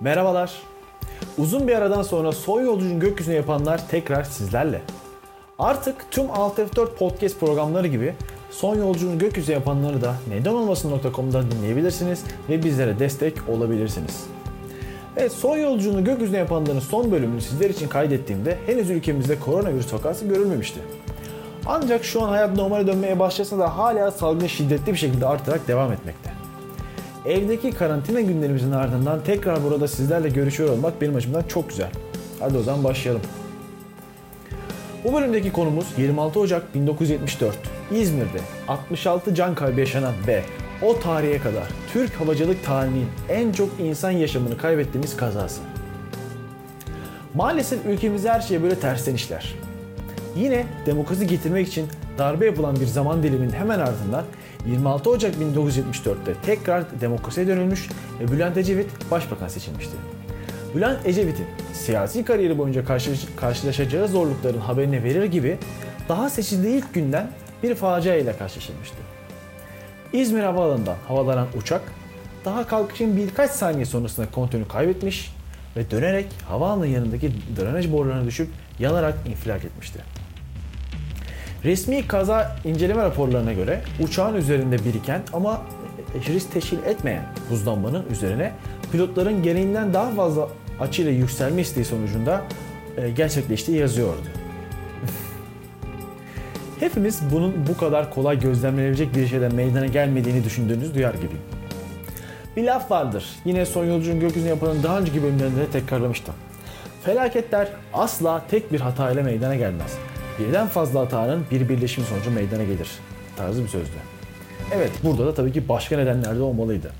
Merhabalar. Uzun bir aradan sonra son yolculuğunu gökyüzüne yapanlar tekrar sizlerle. Artık tüm Alt F4 podcast programları gibi son yolculuğunu gökyüzüne yapanları da nedenolmasın.com'dan dinleyebilirsiniz ve bizlere destek olabilirsiniz. Evet son yolculuğunu gökyüzüne yapanların son bölümünü sizler için kaydettiğimde henüz ülkemizde koronavirüs vakası görülmemişti. Ancak şu an hayat normale dönmeye başlasa da hala salgın şiddetli bir şekilde artarak devam etmekte. Evdeki karantina günlerimizin ardından tekrar burada sizlerle görüşüyor olmak benim açımdan çok güzel. Hadi o zaman başlayalım. Bu bölümdeki konumuz 26 Ocak 1974. İzmir'de 66 can kaybı yaşanan ve o tarihe kadar Türk havacılık tarihinin en çok insan yaşamını kaybettiğimiz kazası. Maalesef ülkemizde her şey böyle tersten işler. Yine demokrasi getirmek için darbe yapılan bir zaman diliminin hemen ardından 26 Ocak 1974'te tekrar demokrasiye dönülmüş ve Bülent Ecevit başbakan seçilmişti. Bülent Ecevit'in siyasi kariyeri boyunca karşılaşacağı zorlukların haberini verir gibi daha seçildiği ilk günden bir facia ile karşılaşılmıştı. İzmir Havaalanı'ndan havalanan uçak daha kalkışın birkaç saniye sonrasında kontrolünü kaybetmiş ve dönerek havaalanı yanındaki drenaj borularına düşüp yanarak infilak etmişti. Resmi kaza inceleme raporlarına göre uçağın üzerinde biriken ama risk teşkil etmeyen buzlanmanın üzerine pilotların gereğinden daha fazla açıyla yükselme isteği sonucunda e, gerçekleştiği yazıyordu. Hepimiz bunun bu kadar kolay gözlemlenebilecek bir şeyden meydana gelmediğini düşündüğünüzü duyar gibiyim. Bir laf vardır. Yine son yolcunun gökyüzüne yapılan daha önceki bölümlerinde de tekrarlamıştım. Felaketler asla tek bir hata ile meydana gelmez. Birden fazla hatanın bir birleşimi sonucu meydana gelir. Tarzı bir sözdü. Evet burada da tabii ki başka nedenler de olmalıydı.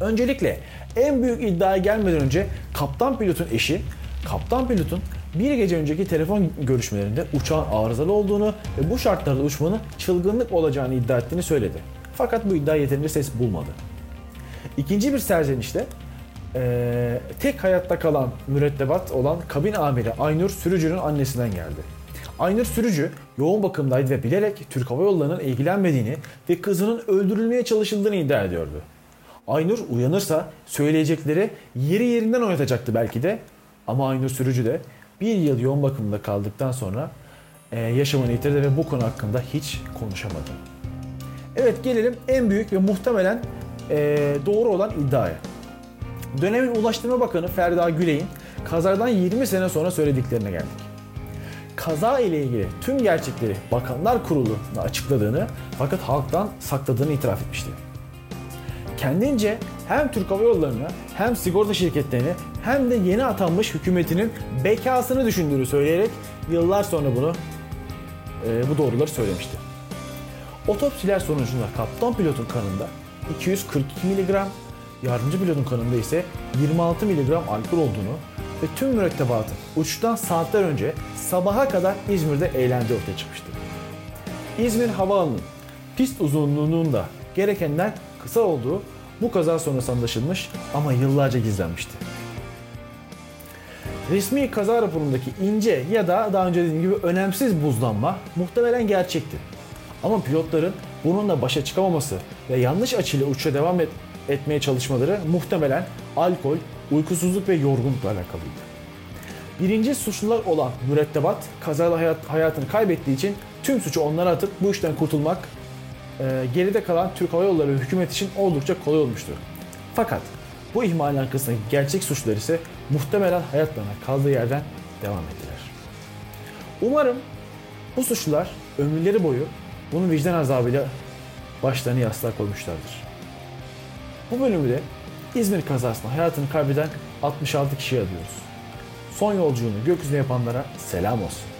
Öncelikle en büyük iddiaya gelmeden önce kaptan pilotun eşi, kaptan pilotun bir gece önceki telefon görüşmelerinde uçağın arızalı olduğunu ve bu şartlarda uçmanın çılgınlık olacağını iddia ettiğini söyledi. Fakat bu iddia yeterince ses bulmadı. İkinci bir serzenişte ee, tek hayatta kalan mürettebat olan kabin amiri Aynur Sürücü'nün annesinden geldi. Aynur Sürücü yoğun bakımdaydı ve bilerek Türk Hava Yolları'nın ilgilenmediğini ve kızının öldürülmeye çalışıldığını iddia ediyordu. Aynur uyanırsa söyleyecekleri yeri yerinden oynatacaktı belki de ama Aynur Sürücü de bir yıl yoğun bakımda kaldıktan sonra e, yaşamını yitirdi ve bu konu hakkında hiç konuşamadı. Evet gelelim en büyük ve muhtemelen e, doğru olan iddiaya. Dönemin Ulaştırma Bakanı Ferda Güley'in kazadan 20 sene sonra söylediklerine geldik kaza ile ilgili tüm gerçekleri Bakanlar Kurulu'na açıkladığını fakat halktan sakladığını itiraf etmişti. Kendince hem Türk Hava Yolları'na hem sigorta şirketlerine hem de yeni atanmış hükümetinin bekasını düşündüğünü söyleyerek yıllar sonra bunu e, bu doğruları söylemişti. Otopsiler sonucunda kaptan pilotun kanında 242 mg, yardımcı pilotun kanında ise 26 mg alkol olduğunu ve tüm mürettebatın uçuştan saatler önce sabaha kadar İzmir'de eğlendiği ortaya çıkmıştı. İzmir Havaalanı'nın pist uzunluğunun da gerekenden kısa olduğu bu kaza sonrası anlaşılmış ama yıllarca gizlenmişti. Resmi kaza raporundaki ince ya da daha önce dediğim gibi önemsiz buzlanma muhtemelen gerçekti. Ama pilotların bununla başa çıkamaması ve yanlış açıyla uçuşa devam et, etmeye çalışmaları muhtemelen alkol, uykusuzluk ve yorgunlukla alakalıydı. Birinci suçlular olan mürettebat kazayla hayat, hayatını kaybettiği için tüm suçu onlara atıp bu işten kurtulmak e, geride kalan Türk Hava Yolları ve hükümet için oldukça kolay olmuştur. Fakat bu ihmalin arkasındaki gerçek suçlular ise muhtemelen hayatlarına kaldığı yerden devam ettiler. Umarım bu suçlular ömürleri boyu bunun vicdan azabıyla başlarını yastığa koymuşlardır. Bu bölümde İzmir kazasında hayatını kaybeden 66 kişiye adıyoruz. Son yolculuğunu gökyüzüne yapanlara selam olsun.